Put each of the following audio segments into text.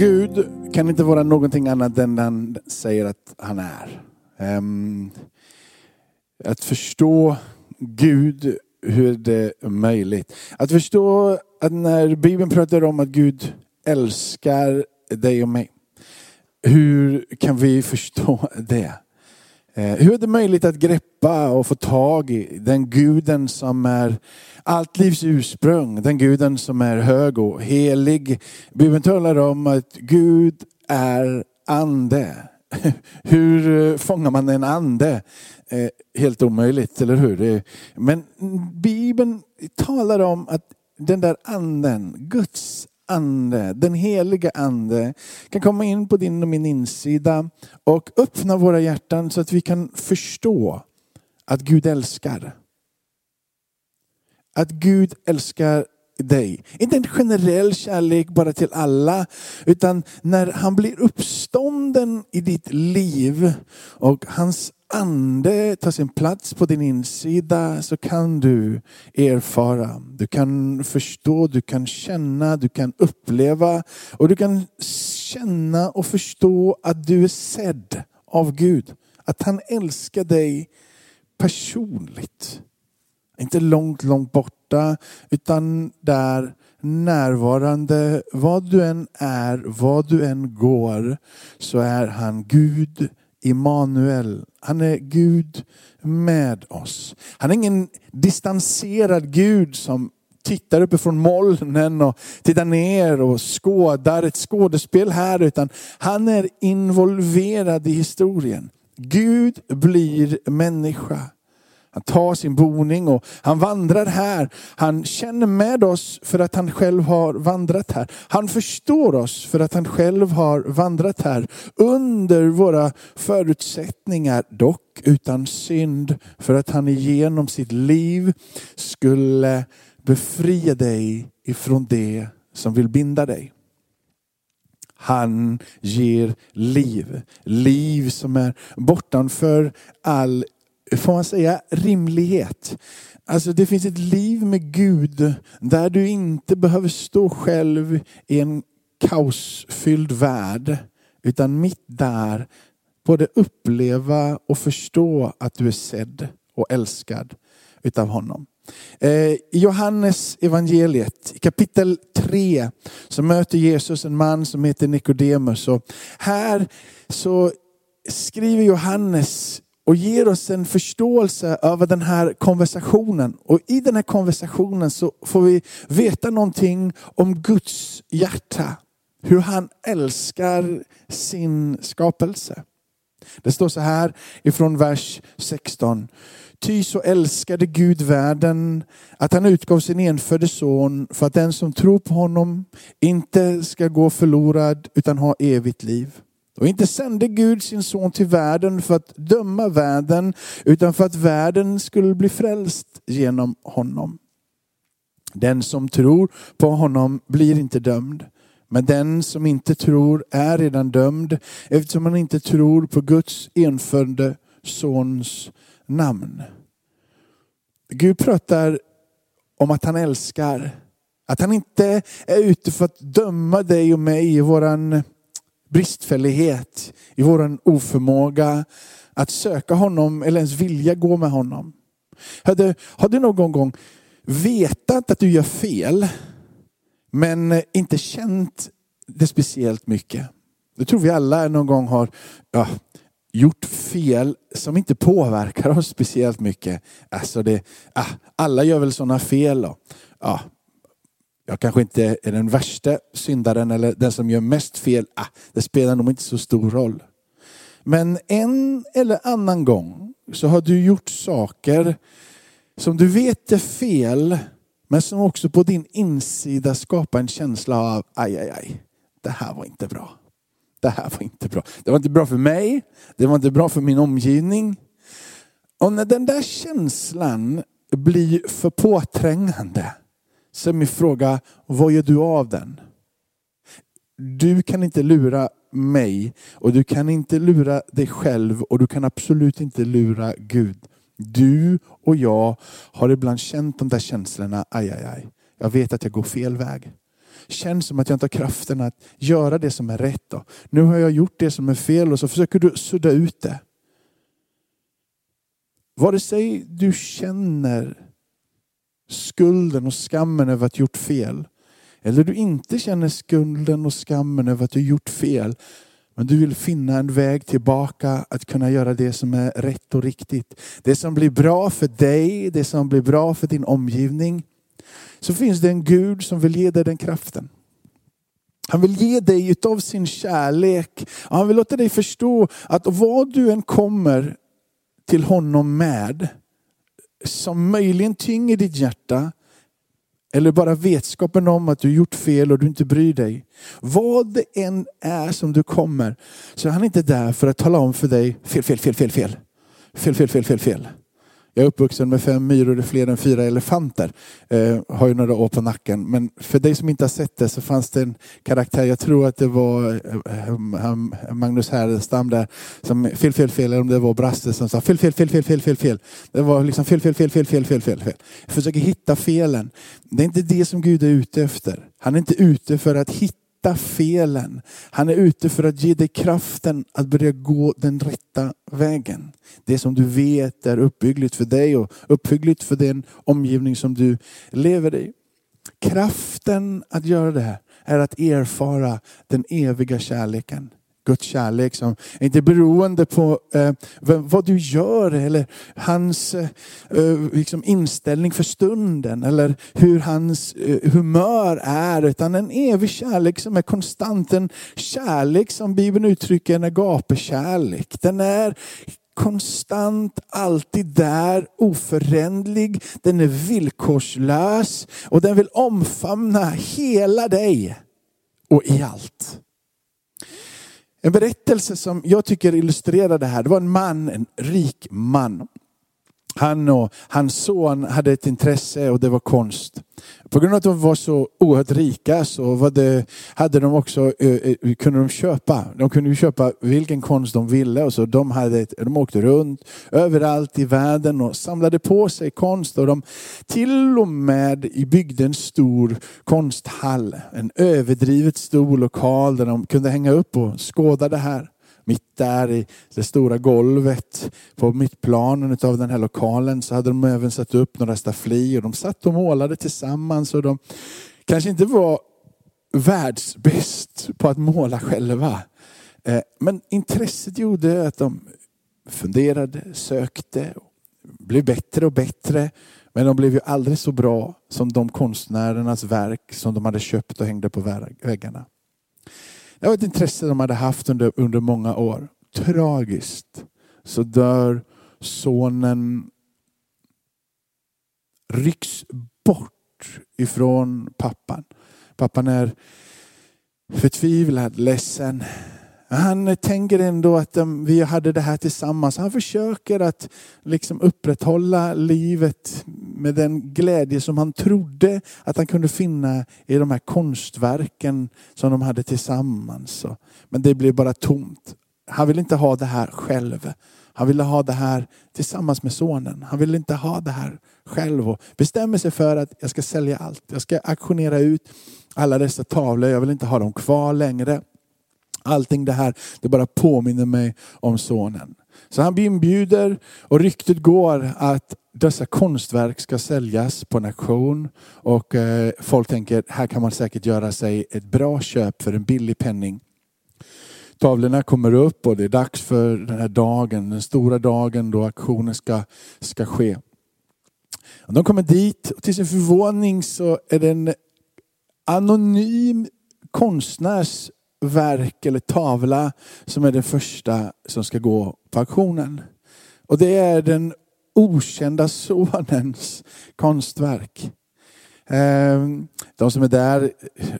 Gud kan inte vara någonting annat än han säger att han är. Ehm, att förstå Gud, hur det är möjligt. Att förstå att när Bibeln pratar om att Gud älskar dig och mig. Hur kan vi förstå det? Eh, hur är det möjligt att greppa och få tag i den guden som är allt livs ursprung, den guden som är hög och helig. Bibeln talar om att Gud är ande. Hur eh, fångar man en ande? Eh, helt omöjligt, eller hur? Men Bibeln talar om att den där anden, Guds ande, den heliga ande kan komma in på din och min insida och öppna våra hjärtan så att vi kan förstå att Gud älskar. Att Gud älskar dig. Inte en generell kärlek bara till alla, utan när han blir uppstånden i ditt liv och hans ande tar sin plats på din insida så kan du erfara, du kan förstå, du kan känna, du kan uppleva och du kan känna och förstå att du är sedd av Gud. Att han älskar dig personligt. Inte långt, långt borta, utan där närvarande. Vad du än är, vad du än går, så är han Gud Immanuel. Han är Gud med oss. Han är ingen distanserad Gud som tittar uppifrån molnen och tittar ner och skådar ett skådespel här, utan han är involverad i historien. Gud blir människa. Han tar sin boning och han vandrar här. Han känner med oss för att han själv har vandrat här. Han förstår oss för att han själv har vandrat här. Under våra förutsättningar, dock utan synd. För att han genom sitt liv skulle befria dig ifrån det som vill binda dig. Han ger liv. Liv som är bortanför all får man säga, rimlighet. Alltså det finns ett liv med Gud där du inte behöver stå själv i en kaosfylld värld. Utan mitt där både uppleva och förstå att du är sedd och älskad utav honom. Eh, I Johannes evangeliet, i kapitel 3, så möter Jesus en man som heter Nikodemus. här så skriver Johannes och ger oss en förståelse över den här konversationen. Och i den här konversationen så får vi veta någonting om Guds hjärta. Hur han älskar sin skapelse. Det står så här ifrån vers 16. Ty så älskade Gud världen att han utgav sin enfödde son för att den som tror på honom inte ska gå förlorad utan ha evigt liv. Och inte sände Gud sin son till världen för att döma världen, utan för att världen skulle bli frälst genom honom. Den som tror på honom blir inte dömd. Men den som inte tror är redan dömd eftersom han inte tror på Guds enfödde sons namn. Gud pratar om att han älskar. Att han inte är ute för att döma dig och mig i våran bristfällighet, i vår oförmåga att söka honom eller ens vilja gå med honom. Har du, har du någon gång vetat att du gör fel, men inte känt det speciellt mycket? Det tror vi alla någon gång har ja, gjort fel som inte påverkar oss speciellt mycket. Alltså det, ah, alla gör väl sådana fel. Då. Ja, jag kanske inte är den värsta syndaren eller den som gör mest fel. Ah, det spelar nog inte så stor roll. Men en eller annan gång så har du gjort saker som du vet är fel, men som också på din insida skapar en känsla av aj, aj, aj. Det här var inte bra. Det här var inte bra. Det var inte bra för mig. Det var inte bra för min omgivning. Och när den där känslan blir för påträngande så är min fråga, vad gör du av den? Du kan inte lura mig och du kan inte lura dig själv och du kan absolut inte lura Gud. Du och jag har ibland känt de där känslorna, aj, aj, aj. Jag vet att jag går fel väg. Känns som att jag inte har kraften att göra det som är rätt. Då. Nu har jag gjort det som är fel och så försöker du sudda ut det. Vare sig du känner skulden och skammen över att ha gjort fel. Eller du inte känner skulden och skammen över att du gjort fel. Men du vill finna en väg tillbaka att kunna göra det som är rätt och riktigt. Det som blir bra för dig, det som blir bra för din omgivning. Så finns det en Gud som vill ge dig den kraften. Han vill ge dig utav sin kärlek. Han vill låta dig förstå att vad du än kommer till honom med, som möjligen tynger ditt hjärta, eller bara vetskapen om att du gjort fel och du inte bryr dig. Vad det än är som du kommer, så är han inte där för att tala om för dig, fel, fel, fel, fel, fel. Fel, fel, fel, fel, fel. Jag är uppvuxen med fem myror och fler än fyra elefanter. Eh, har ju några år på nacken. Men för dig som inte har sett det så fanns det en karaktär, jag tror att det var eh, eh, eh, eh, Magnus Härenstam där, som fel, fel, fel, eller om det var Brasse som sa fel, fel, fel, fel, fel, fel, fel. Det var liksom fel, fel, fel, fel, fel, fel, fel, fel. Jag försöker hitta felen. Det är inte det som Gud är ute efter. Han är inte ute för att hitta hitta felen. Han är ute för att ge dig kraften att börja gå den rätta vägen. Det som du vet är uppbyggligt för dig och uppbyggligt för den omgivning som du lever i. Kraften att göra det här är att erfara den eviga kärleken. Guds kärlek som är inte beroende på eh, vad du gör eller hans eh, eh, liksom inställning för stunden eller hur hans eh, humör är. Utan en evig kärlek som är konstant. En kärlek som Bibeln uttrycker en agapekärlek. Den är konstant, alltid där, oföränderlig. Den är villkorslös och den vill omfamna hela dig och i allt. En berättelse som jag tycker illustrerar det här, det var en man, en rik man. Han och hans son hade ett intresse och det var konst. På grund av att de var så oerhört rika så var det, hade de också, eh, eh, kunde de köpa. De kunde köpa vilken konst de ville. Och så de, hade, de åkte runt överallt i världen och samlade på sig konst. Och de till och med byggde en stor konsthall. En överdrivet stor lokal där de kunde hänga upp och skåda det här. Mitt där i det stora golvet på mittplanen av den här lokalen så hade de även satt upp några staffli och de satt och målade tillsammans och de kanske inte var världsbäst på att måla själva. Eh, men intresset gjorde att de funderade, sökte, blev bättre och bättre. Men de blev ju aldrig så bra som de konstnärernas verk som de hade köpt och hängde på väggarna. Det var ett intresse de hade haft under, under många år. Tragiskt så dör sonen, rycks bort ifrån pappan. Pappan är förtvivlad, ledsen. Han tänker ändå att um, vi hade det här tillsammans. Han försöker att liksom upprätthålla livet med den glädje som han trodde att han kunde finna i de här konstverken som de hade tillsammans. Men det blev bara tomt. Han ville inte ha det här själv. Han ville ha det här tillsammans med sonen. Han ville inte ha det här själv och bestämmer sig för att jag ska sälja allt. Jag ska auktionera ut alla dessa tavlor. Jag vill inte ha dem kvar längre. Allting det här, det bara påminner mig om sonen. Så han inbjuder och ryktet går att dessa konstverk ska säljas på en auktion. Och eh, folk tänker, här kan man säkert göra sig ett bra köp för en billig penning. Tavlorna kommer upp och det är dags för den här dagen, den stora dagen då auktionen ska, ska ske. De kommer dit och till sin förvåning så är det en anonym konstnärs verk eller tavla som är den första som ska gå på auktionen. Och det är den okända sonens konstverk. Ehm, de som är där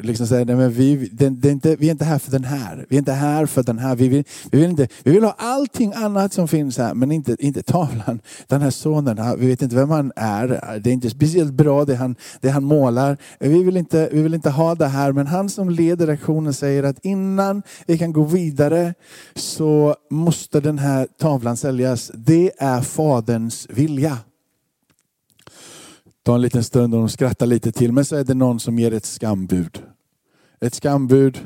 liksom säger, nej men vi, det, det är inte, vi är inte här för den här. Vi är inte här för den här. Vi vill, vi vill, inte, vi vill ha allting annat som finns här, men inte, inte tavlan. Den här sonen, vi vet inte vem han är. Det är inte speciellt bra det han, det han målar. Vi vill, inte, vi vill inte ha det här, men han som leder aktionen säger att innan vi kan gå vidare så måste den här tavlan säljas. Det är faderns vilja tar en liten stund och de skrattar lite till. Men så är det någon som ger ett skambud. Ett skambud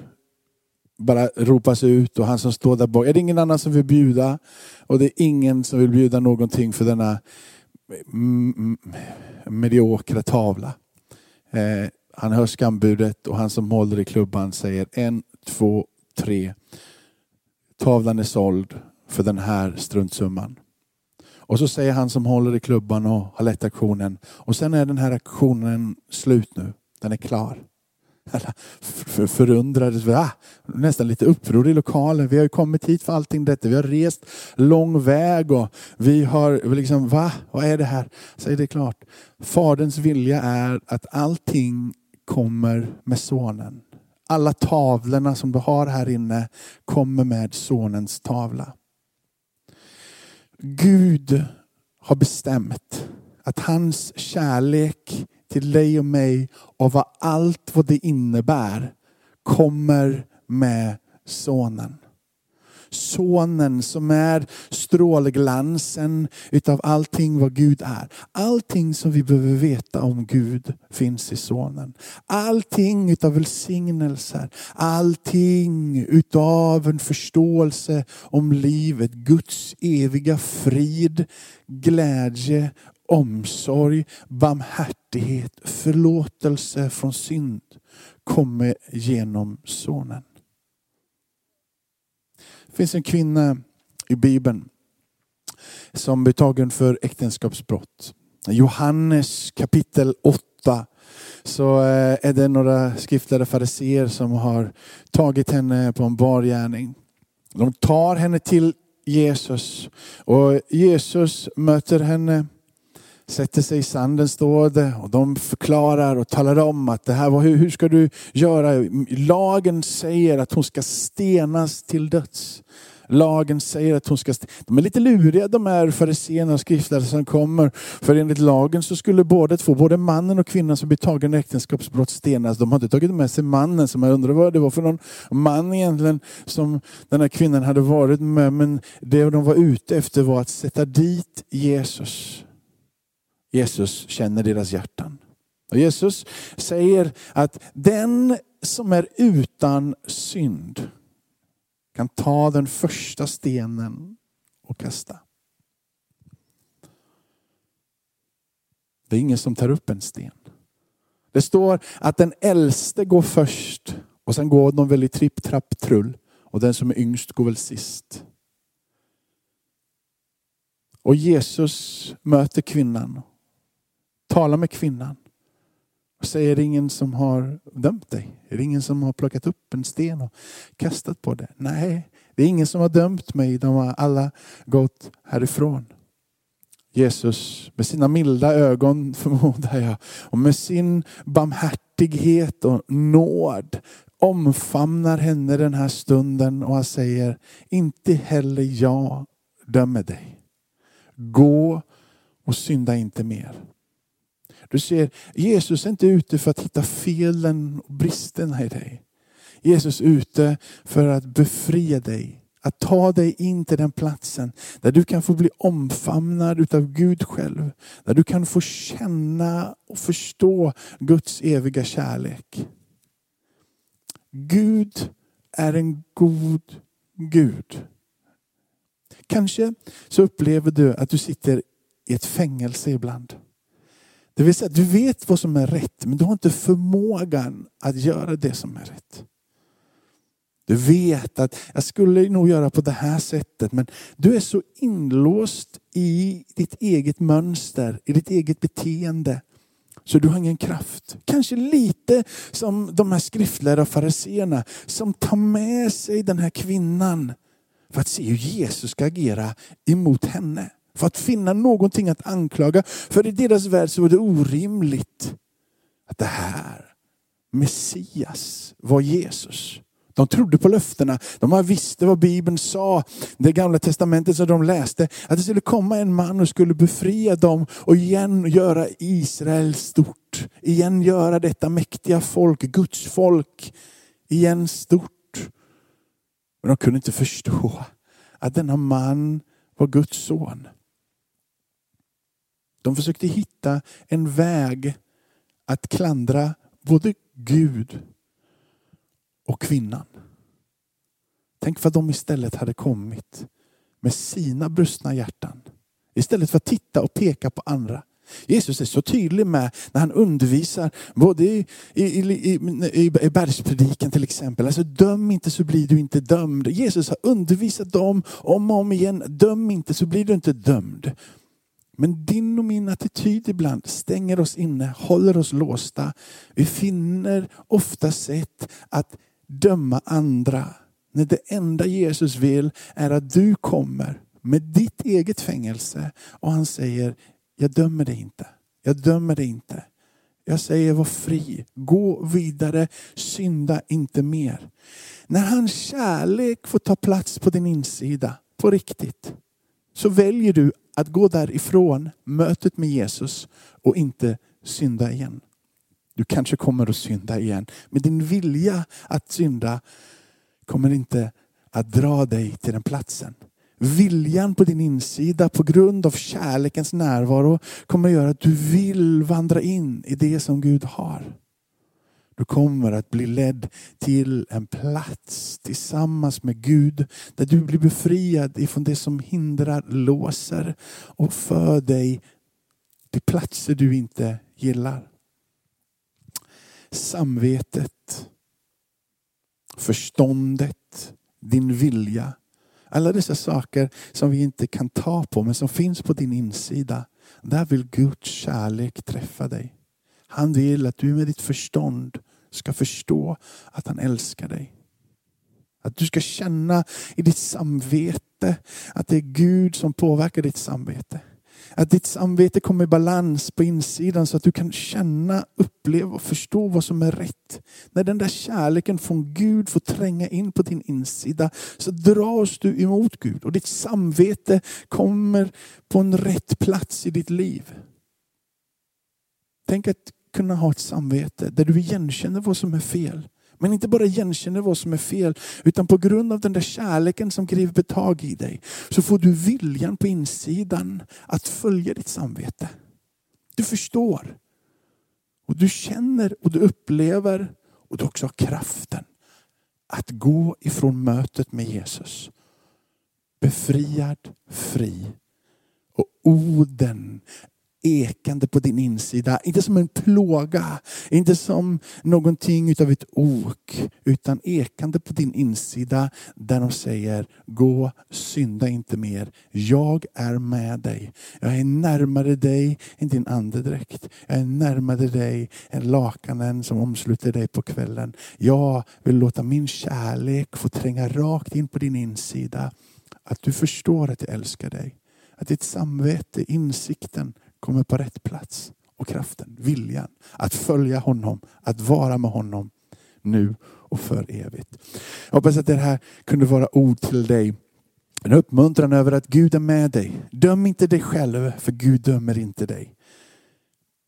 bara ropas ut och han som står där bak, är det ingen annan som vill bjuda? Och det är ingen som vill bjuda någonting för denna mediokra tavla. Eh, han hör skambudet och han som håller i klubban säger en, två, tre. Tavlan är såld för den här struntsumman. Och så säger han som håller i klubban och har lett aktionen. Och sen är den här aktionen slut nu. Den är klar. För, förundrades, va? Ah, nästan lite uppror i lokalen. Vi har ju kommit hit för allting detta. Vi har rest lång väg och vi har liksom, va? Vad är det här? Säg det klart. Faderns vilja är att allting kommer med sonen. Alla tavlorna som du har här inne kommer med sonens tavla. Gud har bestämt att hans kärlek till dig och mig och vad allt vad det innebär kommer med sonen. Sonen som är strålglansen utav allting vad Gud är. Allting som vi behöver veta om Gud finns i Sonen. Allting utav välsignelser, allting utav en förståelse om livet, Guds eviga frid, glädje, omsorg, barmhärtighet, förlåtelse från synd kommer genom Sonen. Det finns en kvinna i Bibeln som blir tagen för äktenskapsbrott. Johannes kapitel 8 så eh, är det några skriftlärda fariseer som har tagit henne på en bar gärning. De tar henne till Jesus och Jesus möter henne sätter sig i sanden står det och de förklarar och talar om att det här var, hur, hur ska du göra? Lagen säger att hon ska stenas till döds. Lagen säger att hon ska... De är lite luriga de här fariséerna och skriftlärare som kommer. För enligt lagen så skulle båda två, både mannen och kvinnan som blir tagen i äktenskapsbrott stenas. De har inte tagit med sig mannen som jag undrar vad det var för någon man egentligen som den här kvinnan hade varit med. Men det de var ute efter var att sätta dit Jesus. Jesus känner deras hjärtan. Och Jesus säger att den som är utan synd kan ta den första stenen och kasta. Det är ingen som tar upp en sten. Det står att den äldste går först och sen går de väl i tripp, trapp, trull. Och den som är yngst går väl sist. Och Jesus möter kvinnan Tala med kvinnan. Och säger, är det ingen som har dömt dig? Är det ingen som har plockat upp en sten och kastat på dig? Nej, det är ingen som har dömt mig. De har alla gått härifrån. Jesus med sina milda ögon förmodar jag och med sin barmhärtighet och nåd omfamnar henne den här stunden och han säger, inte heller jag dömer dig. Gå och synda inte mer. Du ser, Jesus är inte ute för att hitta felen och bristerna i dig. Jesus är ute för att befria dig. Att ta dig in till den platsen där du kan få bli omfamnad utav Gud själv. Där du kan få känna och förstå Guds eviga kärlek. Gud är en god Gud. Kanske så upplever du att du sitter i ett fängelse ibland. Det vill säga, du vet vad som är rätt, men du har inte förmågan att göra det som är rätt. Du vet att jag skulle nog göra på det här sättet, men du är så inlåst i ditt eget mönster, i ditt eget beteende. Så du har ingen kraft. Kanske lite som de här skriftlärda och som tar med sig den här kvinnan för att se hur Jesus ska agera emot henne. För att finna någonting att anklaga. För i deras värld så var det orimligt att det här Messias var Jesus. De trodde på löftena. De visste vad Bibeln sa. Det gamla testamentet som de läste. Att det skulle komma en man och skulle befria dem och igen göra Israel stort. Igen göra detta mäktiga folk, Guds folk, igen stort. Men de kunde inte förstå att denna man var Guds son. De försökte hitta en väg att klandra både Gud och kvinnan. Tänk vad de istället hade kommit med sina brustna hjärtan. Istället för att titta och peka på andra. Jesus är så tydlig med när han undervisar, både i, i, i, i, i bergspredikan till exempel. Alltså döm inte så blir du inte dömd. Jesus har undervisat dem om och om igen. Döm inte så blir du inte dömd. Men din och min attityd ibland stänger oss inne, håller oss låsta. Vi finner ofta sätt att döma andra. När det enda Jesus vill är att du kommer med ditt eget fängelse och han säger, jag dömer dig inte. Jag dömer dig inte. Jag säger var fri, gå vidare, synda inte mer. När hans kärlek får ta plats på din insida, på riktigt, så väljer du att gå därifrån mötet med Jesus och inte synda igen. Du kanske kommer att synda igen, men din vilja att synda kommer inte att dra dig till den platsen. Viljan på din insida på grund av kärlekens närvaro kommer att göra att du vill vandra in i det som Gud har. Du kommer att bli ledd till en plats tillsammans med Gud där du blir befriad ifrån det som hindrar, låser och för dig till platser du inte gillar. Samvetet, förståndet, din vilja. Alla dessa saker som vi inte kan ta på men som finns på din insida. Där vill Guds kärlek träffa dig. Han vill att du med ditt förstånd ska förstå att han älskar dig. Att du ska känna i ditt samvete att det är Gud som påverkar ditt samvete. Att ditt samvete kommer i balans på insidan så att du kan känna, uppleva och förstå vad som är rätt. När den där kärleken från Gud får tränga in på din insida så dras du emot Gud och ditt samvete kommer på en rätt plats i ditt liv. Tänk att kunna ha ett samvete där du igenkänner vad som är fel. Men inte bara igenkänner vad som är fel, utan på grund av den där kärleken som griper tag i dig, så får du viljan på insidan att följa ditt samvete. Du förstår. Och du känner och du upplever och du också har kraften att gå ifrån mötet med Jesus. Befriad, fri. Och orden ekande på din insida. Inte som en plåga, inte som någonting utav ett ok, utan ekande på din insida där de säger, gå, synda inte mer. Jag är med dig. Jag är närmare dig än din andedräkt. Jag är närmare dig än lakanen som omsluter dig på kvällen. Jag vill låta min kärlek få tränga rakt in på din insida. Att du förstår att jag älskar dig. Att ditt samvete, insikten kommer på rätt plats. Och kraften, viljan att följa honom, att vara med honom nu och för evigt. Jag hoppas att det här kunde vara ord till dig. En uppmuntran över att Gud är med dig. Döm inte dig själv, för Gud dömer inte dig.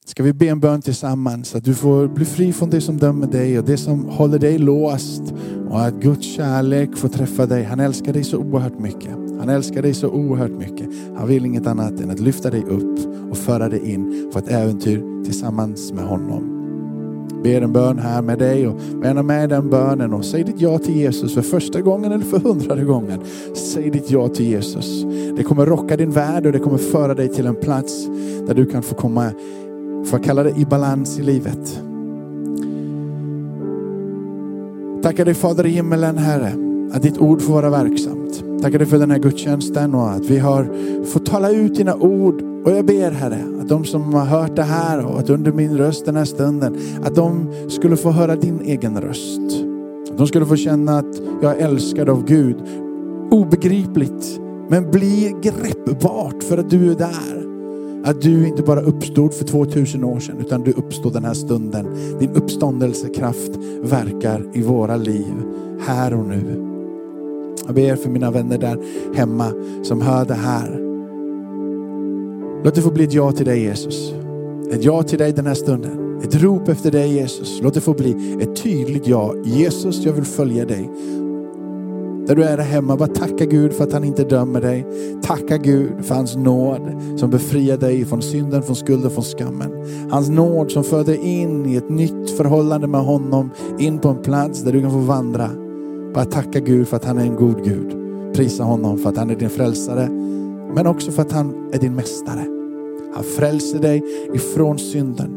Ska vi be en bön tillsammans att du får bli fri från det som dömer dig och det som håller dig låst. Och att Guds kärlek får träffa dig. Han älskar dig så oerhört mycket. Han älskar dig så oerhört mycket. Han vill inget annat än att lyfta dig upp och föra dig in på ett äventyr tillsammans med honom. Ber en bön här med dig och gärna med den bönen och säg ditt ja till Jesus för första gången eller för hundrade gången. Säg ditt ja till Jesus. Det kommer rocka din värld och det kommer föra dig till en plats där du kan få komma, får kalla det i balans i livet. Tackar dig Fader i himmelen Herre, att ditt ord får vara verksamt. Tackar dig för den här gudstjänsten och att vi har fått tala ut dina ord. Och jag ber Herre, att de som har hört det här och att under min röst den här stunden, att de skulle få höra din egen röst. De skulle få känna att jag är älskad av Gud. Obegripligt, men bli greppbart för att du är där. Att du inte bara uppstod för 2000 år sedan, utan du uppstod den här stunden. Din uppståndelsekraft verkar i våra liv, här och nu. Jag ber för mina vänner där hemma som hör det här. Låt det få bli ett ja till dig Jesus. Ett ja till dig den här stunden. Ett rop efter dig Jesus. Låt det få bli ett tydligt ja. Jesus, jag vill följa dig. Där du är där hemma, bara tacka Gud för att han inte dömer dig. Tacka Gud för hans nåd som befriar dig från synden, från skulden, från skammen. Hans nåd som för dig in i ett nytt förhållande med honom, in på en plats där du kan få vandra. Bara tacka Gud för att han är en god Gud. Prisa honom för att han är din frälsare, men också för att han är din mästare. Han frälser dig ifrån synden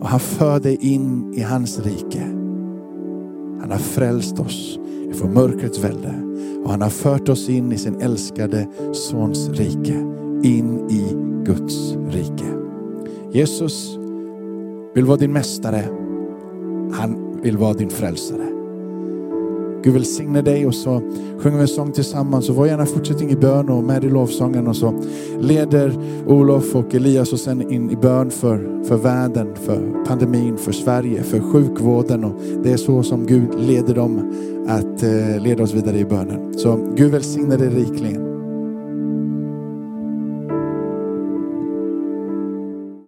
och han för dig in i hans rike. Han har frälst oss ifrån mörkrets välde och han har fört oss in i sin älskade sons rike. In i Guds rike. Jesus vill vara din mästare. Han vill vara din frälsare. Gud välsigne dig och så sjunger vi en sång tillsammans Så var gärna fortsättning i bön och med i lovsången och så leder Olof och Elias och sen in i bön för, för världen, för pandemin, för Sverige, för sjukvården och det är så som Gud leder dem att eh, leda oss vidare i bönen. Så Gud välsigne dig rikligen.